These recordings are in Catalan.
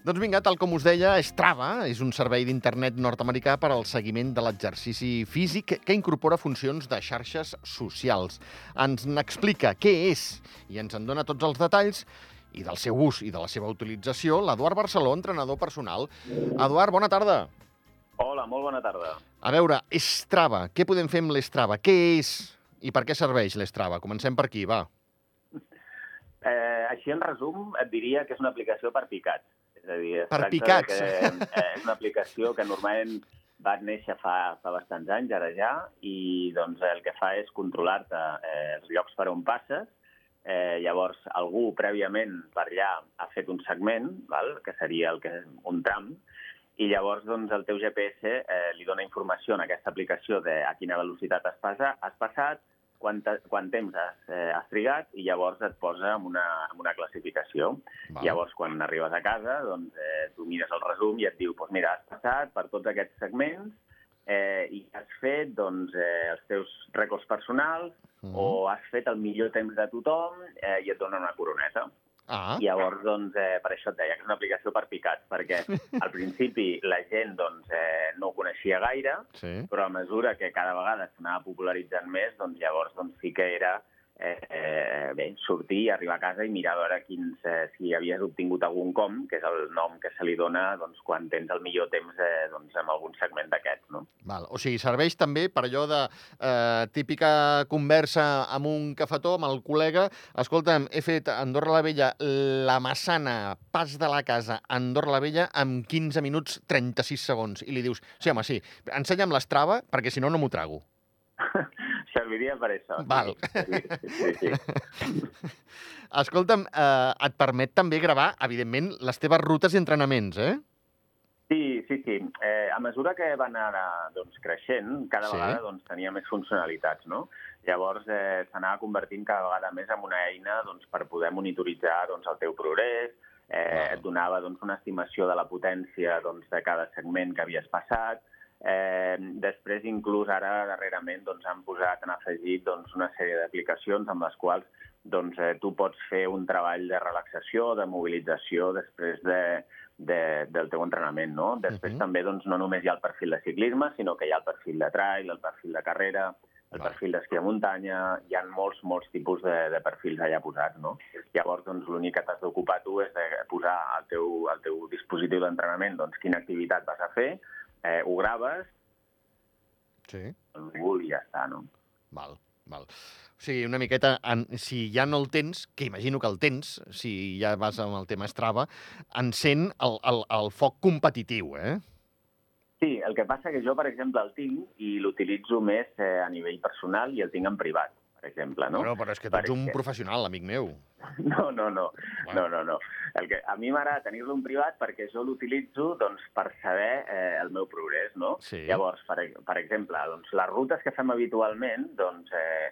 Doncs vinga, tal com us deia, Strava és un servei d'internet nord-americà per al seguiment de l'exercici físic que incorpora funcions de xarxes socials. Ens n'explica què és i ens en dona tots els detalls i del seu ús i de la seva utilització l'Eduard Barceló, entrenador personal. Eduard, bona tarda. Hola, molt bona tarda. A veure, Strava, què podem fer amb l'Strava? Què és i per què serveix l'Strava? Comencem per aquí, va. Eh, així, en resum, et diria que és una aplicació per picats. És a dir, Per picats. Que, eh, és una aplicació que normalment va néixer fa, fa bastants anys, ara ja, i doncs, el que fa és controlar-te eh, els llocs per on passes. Eh, llavors, algú prèviament per allà ha fet un segment, val? que seria el que, un tram, i llavors doncs, el teu GPS eh, li dona informació en aquesta aplicació de a quina velocitat has, passa, has passat, quant, quant temps has, eh, has trigat, i llavors et posa en una, en una classificació. Val. Llavors, quan arribes a casa, doncs, eh, tu mires el resum i et diu, doncs mira, has passat per tots aquests segments eh, i has fet doncs, eh, els teus rècords personals Mhm. o has fet el millor temps de tothom eh, i et dona una coroneta. Ah, I llavors, doncs, eh, per això et deia que és una aplicació per picats, perquè al principi la gent doncs, eh, no ho coneixia gaire, sí. però a mesura que cada vegada s'anava popularitzant més, doncs llavors doncs, sí que era eh, eh, bé, sortir, arribar a casa i mirar a veure quins, eh, si havies obtingut algun com, que és el nom que se li dona doncs, quan tens el millor temps eh, doncs, en algun segment d'aquests. No? Val. O sigui, serveix també per allò de eh, típica conversa amb un cafetó, amb el col·lega. Escolta'm, he fet Andorra la Vella la Massana, pas de la casa Andorra la Vella amb 15 minuts 36 segons. I li dius, sí, home, sí, ensenya'm l'estrava perquè si no, no m'ho trago. Serviria per això. Val. Sí, sí, sí, sí. Escolta'm, eh, et permet també gravar, evidentment, les teves rutes i entrenaments, eh? Sí, sí, sí. Eh, a mesura que va anar doncs, creixent, cada Sí. vegada doncs, tenia més funcionalitats, no? Llavors eh, s'anava convertint cada vegada més en una eina doncs, per poder monitoritzar doncs, el teu progrés, eh, Val. et donava doncs, una estimació de la potència doncs, de cada segment que havies passat, Eh, després, inclús ara, darrerament, doncs, han posat, han afegit doncs, una sèrie d'aplicacions amb les quals doncs, eh, tu pots fer un treball de relaxació, de mobilització després de, de, del teu entrenament. No? Després Mhm. també doncs, no només hi ha el perfil de ciclisme, sinó que hi ha el perfil de trail, el perfil de carrera, el Val. perfil d'esquí de muntanya, hi ha molts, molts tipus de, de perfils allà posats. No? Llavors, doncs, l'únic que t'has d'ocupar tu és de posar al teu, al teu dispositiu d'entrenament doncs, quina activitat vas a fer, eh, ho graves, Sí. el Google i ja està, no? Val, val. O sigui, una miqueta, en, si ja no el tens, que imagino que el tens, si ja vas amb el tema Strava, encén el, el, el foc competitiu, eh? Sí, el que passa que jo, per exemple, el tinc i l'utilitzo més eh, a nivell personal i el tinc en privat, per exemple, no? Bueno, però és que tu ets un professional, amic meu. No, no, no. Bueno. No, no, no. El que, a mi m'agrada tenir-lo en privat perquè jo l'utilitzo doncs, per saber eh, el meu progrés, no? Sí. Llavors, per, per exemple, doncs, les rutes que fem habitualment, doncs, eh,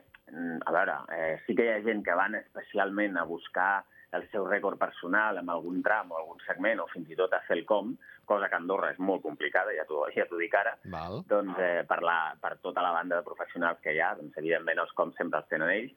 a veure, eh, sí que hi ha gent que van especialment a buscar el seu rècord personal en algun tram o algun segment, o fins i tot a fer el com, cosa que a Andorra és molt complicada, ja t'ho ja dic ara, Val. doncs, eh, per, la, per tota la banda de professionals que hi ha, doncs, evidentment els com sempre els tenen ells.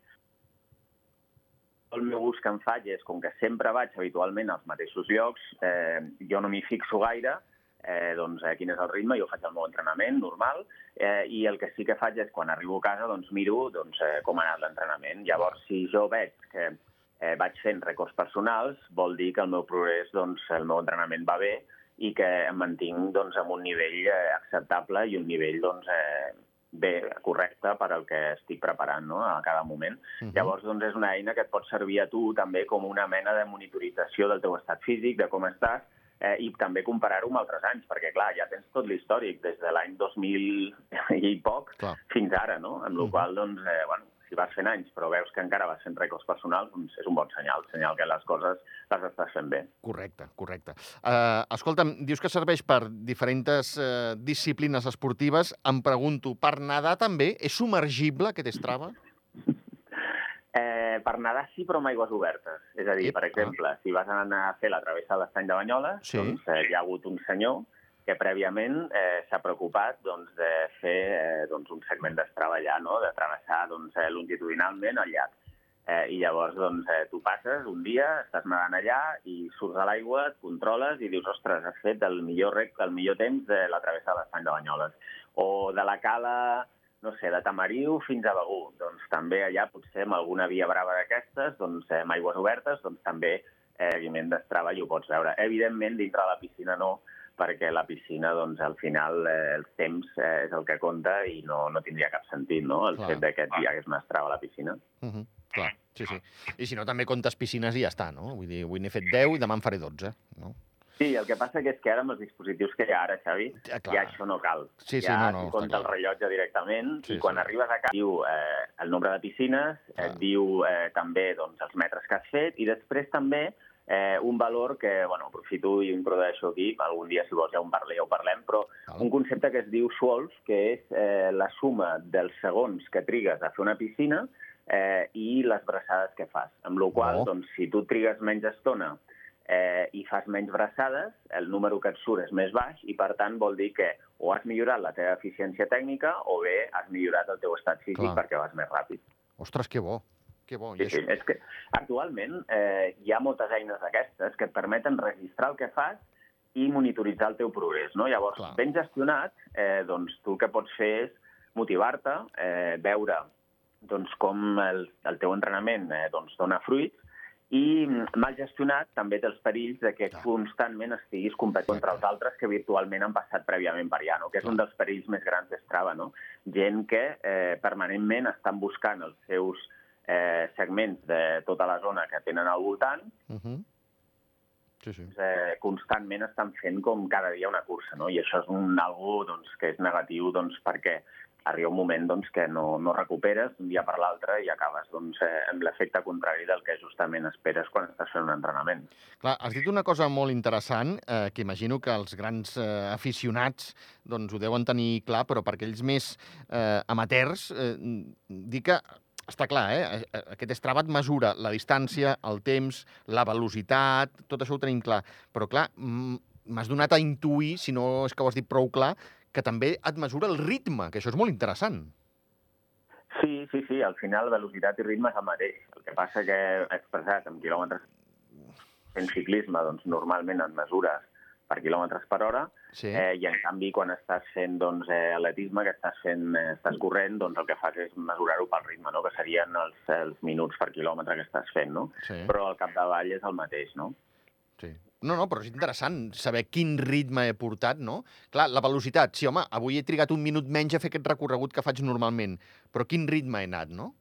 El meu ús que em faig és, com que sempre vaig habitualment als mateixos llocs, eh, jo no m'hi fixo gaire, eh, doncs, eh, quin és el ritme, jo faig el meu entrenament normal, eh, i el que sí que faig és, quan arribo a casa, doncs, miro doncs, eh, com ha anat l'entrenament. Llavors, si jo veig que eh, vaig fent rècords personals, vol dir que el meu progrés, doncs, el meu entrenament va bé i que em mantinc doncs, amb un nivell eh, acceptable i un nivell doncs, eh, bé, correcte per al que estic preparant no? a cada moment. Mhm. Llavors, doncs, és una eina que et pot servir a tu també com una mena de monitorització del teu estat físic, de com estàs, eh, i també comparar-ho amb altres anys, perquè, clar, ja tens tot l'històric, des de l'any 2000 i poc Clar. fins ara, no? Amb la Mhm. qual doncs, eh, bueno, si vas fent anys però veus que encara vas fent rècords personals, doncs és un bon senyal, senyal que les coses les estàs fent bé. Correcte, correcte. Uh, escolta'm, dius que serveix per diferents uh, disciplines esportives. Em pregunto, per nedar també? És submergible aquest Strava? Eh, per nedar sí, però amb aigües obertes. És a dir, Ep, per exemple, si vas anar a fer la travessa de l'estany de Banyoles, Sí. doncs eh, hi ha hagut un senyor que prèviament eh, s'ha preocupat doncs, de fer eh, doncs, un segment d'estrava allà, no? de travessar doncs, eh, longitudinalment el llac. Eh, I llavors, doncs, eh, tu passes un dia, estàs nedant allà i surts a l'aigua, et controles i dius, ostres, has fet el millor rec, el millor temps de la travessa de l'estany de Banyoles. O de la cala, no sé, de Tamariu fins a Begú. Doncs també allà, potser amb alguna via brava d'aquestes, doncs, eh, amb aigües obertes, doncs també, eh, evidentment, d'estrava i ho pots veure. Evidentment, dintre de la piscina no, perquè la piscina, doncs, al final, eh, el temps eh, és el que compta i no, no tindria cap sentit, no?, el Clar. fet de que et hagués una estrava a la piscina. Uh -huh. Clar, sí, sí. I si no, també comptes piscines i ja està, no? Vull dir, avui n'he fet 10 i demà en faré 12, no? Sí, el que passa que és que ara amb els dispositius que hi ha ara, Xavi, Ja, clar. ja això no cal. Sí, sí, ja no, no, compta el rellotge directament Sí, i quan sí. arribes a casa diu eh, el nombre de piscines, Clar. et diu eh, també doncs, els metres que has fet i després també eh, un valor que, bueno, aprofito i introdueixo aquí, algun dia si vols ja, un parle, ja ho parlem, però un concepte que es diu SWOLF, que és eh, la suma dels segons que trigues a fer una piscina eh, i les braçades que fas. Amb la qual Oh. doncs, si tu trigues menys estona eh, i fas menys braçades, el número que et surt és més baix i, per tant, vol dir que o has millorat la teva eficiència tècnica o bé has millorat el teu estat físic Clar. perquè vas més ràpid. Ostres, que bo, que bo. I Sí, sí. És que actualment eh, hi ha moltes eines d'aquestes que et permeten registrar el que fas i monitoritzar el teu progrés. No? Llavors, Clar. ben gestionat, eh, doncs, tu el que pots fer és motivar-te, eh, veure doncs, com el, el teu entrenament eh, doncs, dona fruits i mm, mal gestionat també té els perills de que Clar. constantment estiguis competint contra els altres que virtualment han passat prèviament per allà, no? que és Clar. un dels perills més grans d'Strava. No? Gent que eh, permanentment estan buscant els seus eh, segments de tota la zona que tenen al voltant, Uh -huh. Sí, sí. eh, constantment estan fent com cada dia una cursa, no? I això és un algo doncs, que és negatiu doncs, perquè arriba un moment doncs, que no, no recuperes d'un dia per l'altre i acabes doncs, eh, amb l'efecte contrari del que justament esperes quan estàs fent un entrenament. Clar, has dit una cosa molt interessant, eh, que imagino que els grans eh, aficionats doncs, ho deuen tenir clar, però per aquells més eh, amateurs, eh, dir que està clar, eh? Aquest Strava et mesura la distància, el temps, la velocitat, tot això ho tenim clar. Però, clar, m'has donat a intuir, si no és que ho has dit prou clar, que també et mesura el ritme, que això és molt interessant. Sí, sí, sí, al final velocitat i ritme és el mateix. El que passa que expressat en quilòmetres en ciclisme, doncs normalment et mesures per quilòmetres per hora, Sí. Eh, I, en canvi, quan estàs fent doncs, eh, atletisme, que estàs, fent, eh, estàs corrent, doncs el que fas és mesurar-ho pel ritme, no? que serien els, els minuts per quilòmetre que estàs fent, no? sí. Però al capdavall és el mateix, no? Sí. No, no, però és interessant saber quin ritme he portat, no? Clar, la velocitat, sí, home, avui he trigat un minut menys a fer aquest recorregut que faig normalment, però quin ritme he anat, no?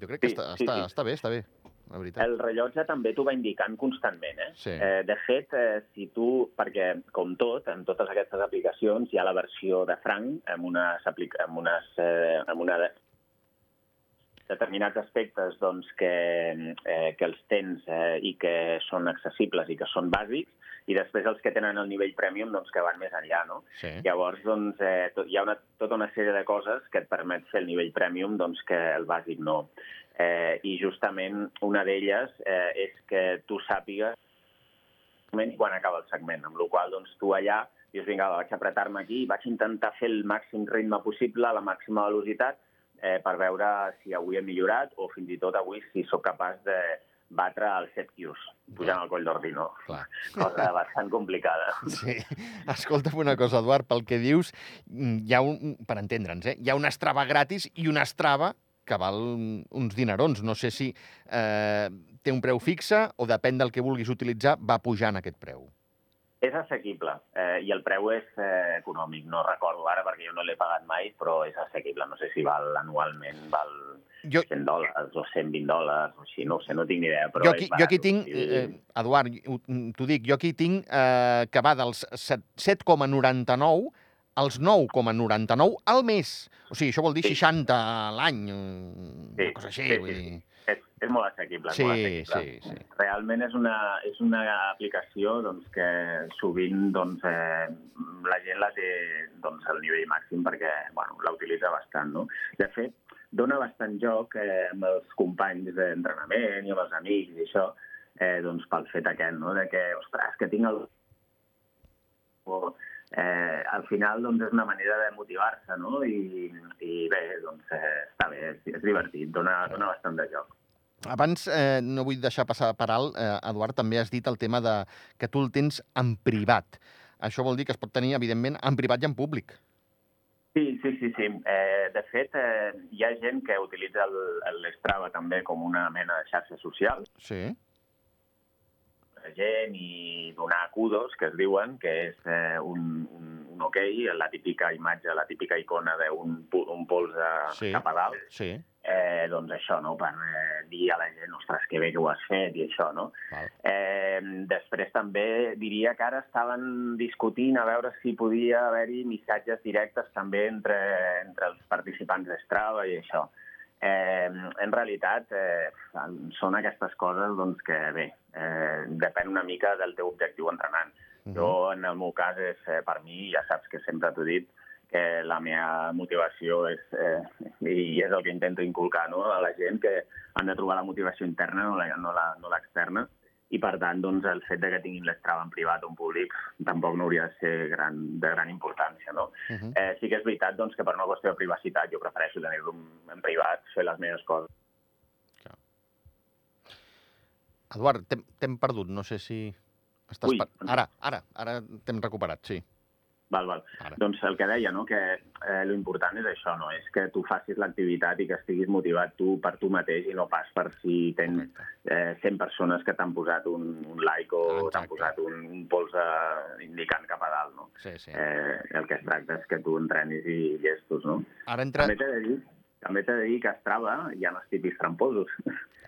Jo crec que Sí, està, sí, està, sí. està bé, està bé, la veritat. El rellotge també t'ho va indicant constantment, eh? Sí. eh de fet, eh, si tu, perquè com tot, en totes aquestes aplicacions hi ha la versió de franc amb unes, amb unes, eh, amb una de determinats aspectes doncs, que, eh, que els tens eh, i que són accessibles i que són bàsics, i després els que tenen el nivell premium doncs, que van més enllà. No? Sí. Llavors, doncs, eh, tot, hi ha una, tota una sèrie de coses que et permet fer el nivell premium doncs, que el bàsic no. Eh, I justament una d'elles eh, és que tu sàpigues quan acaba el segment, amb la qual doncs, tu allà dius, vinga, vaig apretar-me aquí, vaig intentar fer el màxim ritme possible, la màxima velocitat, eh, per veure si avui he millorat o fins i tot avui si sóc capaç de batre els 7 quius, pujant al coll d'ordi, no? Clar. Cosa bastant complicada. Sí. Escolta'm una cosa, Eduard, pel que dius, mm, hi ha un, per entendre'ns, eh? hi ha una estrava gratis i una estrava que val uns dinerons. No sé si eh, té un preu fixe o depèn del que vulguis utilitzar, va pujant aquest preu. És assequible eh, i el preu és eh, econòmic. No recordo ara perquè jo no l'he pagat mai, però és assequible. No sé si val anualment, val Jo, 100 dòlars o 120 dòlars o així, no ho sé, no tinc ni idea. Però jo, aquí, jo aquí tinc, eh, Eduard, ho- t'ho dic, jo aquí tinc eh, que va dels set- 7,99 als 9,99 al mes. O sigui, això vol dir Sí. 60 a l'any, una Sí, cosa així. sí, vull sí, dir... És, és molt assequible. Sí, molt assequible. sí, sí. Realment és una, és una aplicació doncs, que sovint doncs, eh, la gent la té doncs, al nivell màxim perquè bueno, la utilitza bastant. No? De fet, dona bastant joc eh, amb els companys d'entrenament i amb els amics i això, eh, doncs, pel fet aquest, no? de que, ostres, que tinc el... O, eh, al final doncs, és una manera de motivar-se, no? I, i bé, doncs, eh, està bé, és, és divertit, dona, dona bastant de joc. Abans, eh, no vull deixar passar per alt, eh, Eduard, també has dit el tema de que tu el tens en privat. Això vol dir que es pot tenir, evidentment, en privat i en públic. Sí, sí, sí. sí. Eh, de fet, eh, hi ha gent que utilitza l'Strava també com una mena de xarxa social. Sí. Gent i donar kudos, que es diuen, que és eh, un, un, un ok, la típica imatge, la típica icona d'un un pols de, Sí. cap a dalt. Sí. Eh, doncs això, no?, per eh, dir a la gent, ostres, que bé que ho has fet i això, no? Val. Eh, després també diria que ara estaven discutint a veure si podia haver-hi missatges directes també entre, entre els participants d'Strava i això. Eh, en realitat, eh, són aquestes coses doncs, que, bé, eh, depèn una mica del teu objectiu entrenant. Mhm. Jo, en el meu cas, és, eh, per mi, ja saps que sempre t'ho he dit, que la meva motivació és, eh, i és el que intento inculcar no? a la gent, que han de trobar la motivació interna, no la- no la- no l'externa, i per tant, doncs, el fet de que tinguin l'estrava en privat o en públic tampoc no hauria de ser gran, de gran importància. No? Uh -huh. Eh, sí que és veritat doncs, que per una qüestió de privacitat jo prefereixo tenir-lo en, privat, fer les meves coses. Eduard, t'hem perdut, no sé si... Estàs Ui. per... Ara, ara, ara t'hem recuperat, sí. Val, val. Ara. Doncs el que deia, no? que eh, l'important és això, no? és que tu facis l'activitat i que estiguis motivat tu per tu mateix i no pas per si tens eh, 100 persones que t'han posat un, un like o t'han posat un, un pols eh, indicant cap a dalt. No? Sí, sí. Eh, el que es tracta és que tu entrenis i llestos. No? Ara entra... També t'he de dir també t'he de dir que a Strava hi ha els típics tramposos,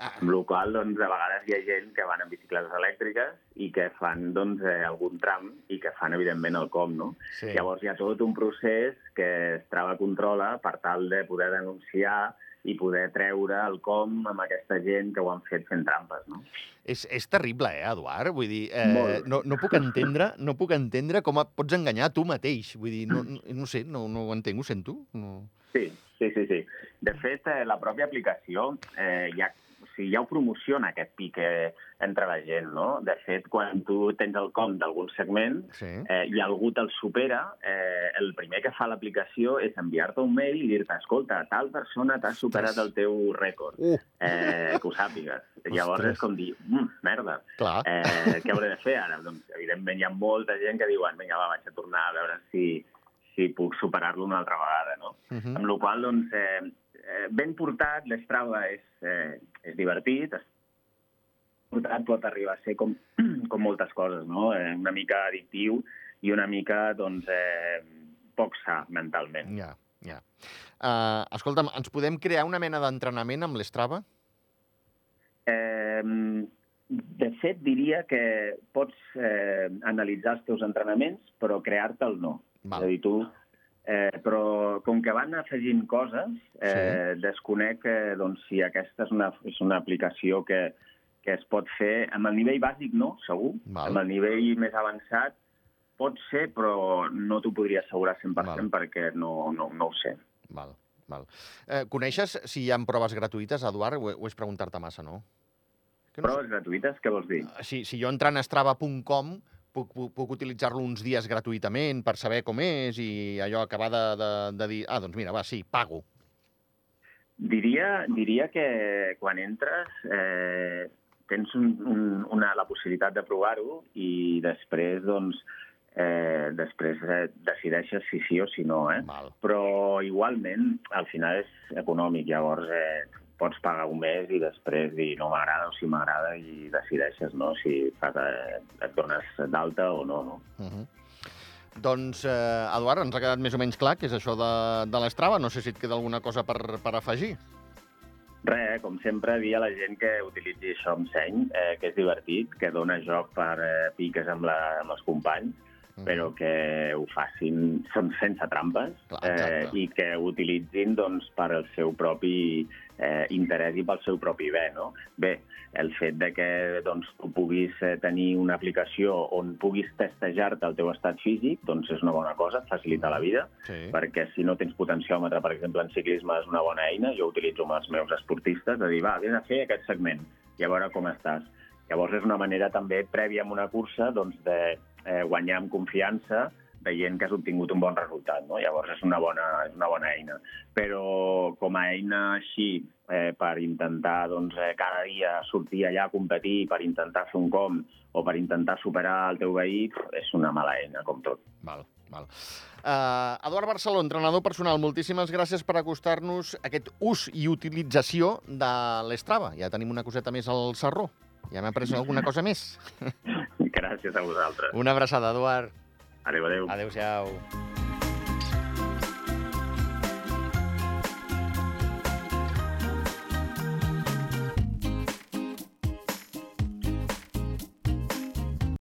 Ah, amb la qual cosa, doncs, a vegades hi ha gent que van en bicicletes elèctriques i que fan doncs, eh, algun tram i que fan, evidentment, el com, no? sí. Llavors hi ha tot un procés que Strava controla per tal de poder denunciar i poder treure el com amb aquesta gent que ho han fet fent trampes, no? És, és terrible, eh, Eduard? Vull dir, eh, Molt. no, no, puc entendre, no puc entendre com et pots enganyar tu mateix. Vull dir, no, no, no sé, no, no ho entenc, ho sento. No... Sí, sí, sí. sí. De fet, eh, la pròpia aplicació eh, ja, o sigui, ja ho promociona, aquest pic eh, entre la gent, no? De fet, quan tu tens el com d'algun segment Sí. eh, i algú te'l supera, eh, el primer que fa l'aplicació és enviar-te un mail i dir-te, escolta, tal persona t'ha superat el teu rècord, Uh, eh, que ho sàpigues. Llavors Ostres. és com dir, mm, merda, clar. eh, què hauré de fer ara? Doncs, evidentment, hi ha molta gent que diuen, vinga, va, vaig a tornar a veure si, si puc superar-lo una altra vegada, no? Uh -huh. Amb la qual cosa, doncs, eh, eh, ben portat, l'Strava és, eh, és divertit, és portat pot arribar a ser com, com moltes coses, no? Eh, una mica addictiu i una mica, doncs, eh, poc sa mentalment. Ja, ja. Uh, escolta'm, ens podem crear una mena d'entrenament amb l'Strava? Eh, de fet, diria que pots eh, analitzar els teus entrenaments, però crear-te'l no. Val. És a dir, tu... Eh, però com que van afegint coses, eh, sí. desconec eh, doncs, si aquesta és una, és una aplicació que, que es pot fer amb el nivell bàsic, no, segur. Val. Amb el nivell més avançat pot ser, però no t'ho podria assegurar 100% Val. perquè no, no, no ho sé. Val, val. Eh, coneixes si hi ha proves gratuïtes, Eduard? Ho, ho és preguntar-te massa, no? Que no. Proves gratuïtes, què vols dir? si, si jo entrant a strava.com puc, puc, puc utilitzar-lo uns dies gratuïtament per saber com és i allò acabar de, de, de dir, ah, doncs mira, va, sí, pago. Diria, diria que quan entres eh, tens un, un, una, la possibilitat de provar-ho i després, doncs, eh, després eh, decideixes si sí o si no, eh? Val. Però igualment, al final és econòmic, llavors eh, pots pagar un mes i després dir no m'agrada o si m'agrada i decideixes no? si fas, eh, et dones d'alta o no. no? Uh -huh. Doncs, eh, Eduard, ens ha quedat més o menys clar que és això de, de l'Strava. No sé si et queda alguna cosa per, per afegir. Res, com sempre, dir a la gent que utilitzi això amb seny, eh, que és divertit, que dona joc per eh, piques amb, la, amb els companys, Però que ho facin sense trampes Clar, eh, i que ho utilitzin doncs, per al seu propi eh, interès i pel seu propi bé. No? Bé, el fet de que doncs, tu puguis eh, tenir una aplicació on puguis testejar-te el teu estat físic doncs és una bona cosa, et facilita la vida, Sí. perquè si no tens potenciòmetre, per exemple, en ciclisme és una bona eina, jo utilitzo amb els meus esportistes, de dir, va, vés a fer aquest segment i a veure com estàs. Llavors és una manera també prèvia amb una cursa doncs, de eh, guanyar amb confiança veient que has obtingut un bon resultat. No? Llavors és una bona, és una bona eina. Però com a eina així, eh, per intentar doncs, eh, cada dia sortir allà a competir, per intentar fer un com o per intentar superar el teu veí, és una mala eina, com tot. Val, val. Uh, Eduard Barceló, entrenador personal, moltíssimes gràcies per acostar-nos aquest ús i utilització de l'Estrava. Ja tenim una coseta més al Sarró. Ja m'ha après alguna cosa més. Gràcies a vosaltres. Una abraçada, Eduard. Adéu, adéu. Adéu-siau.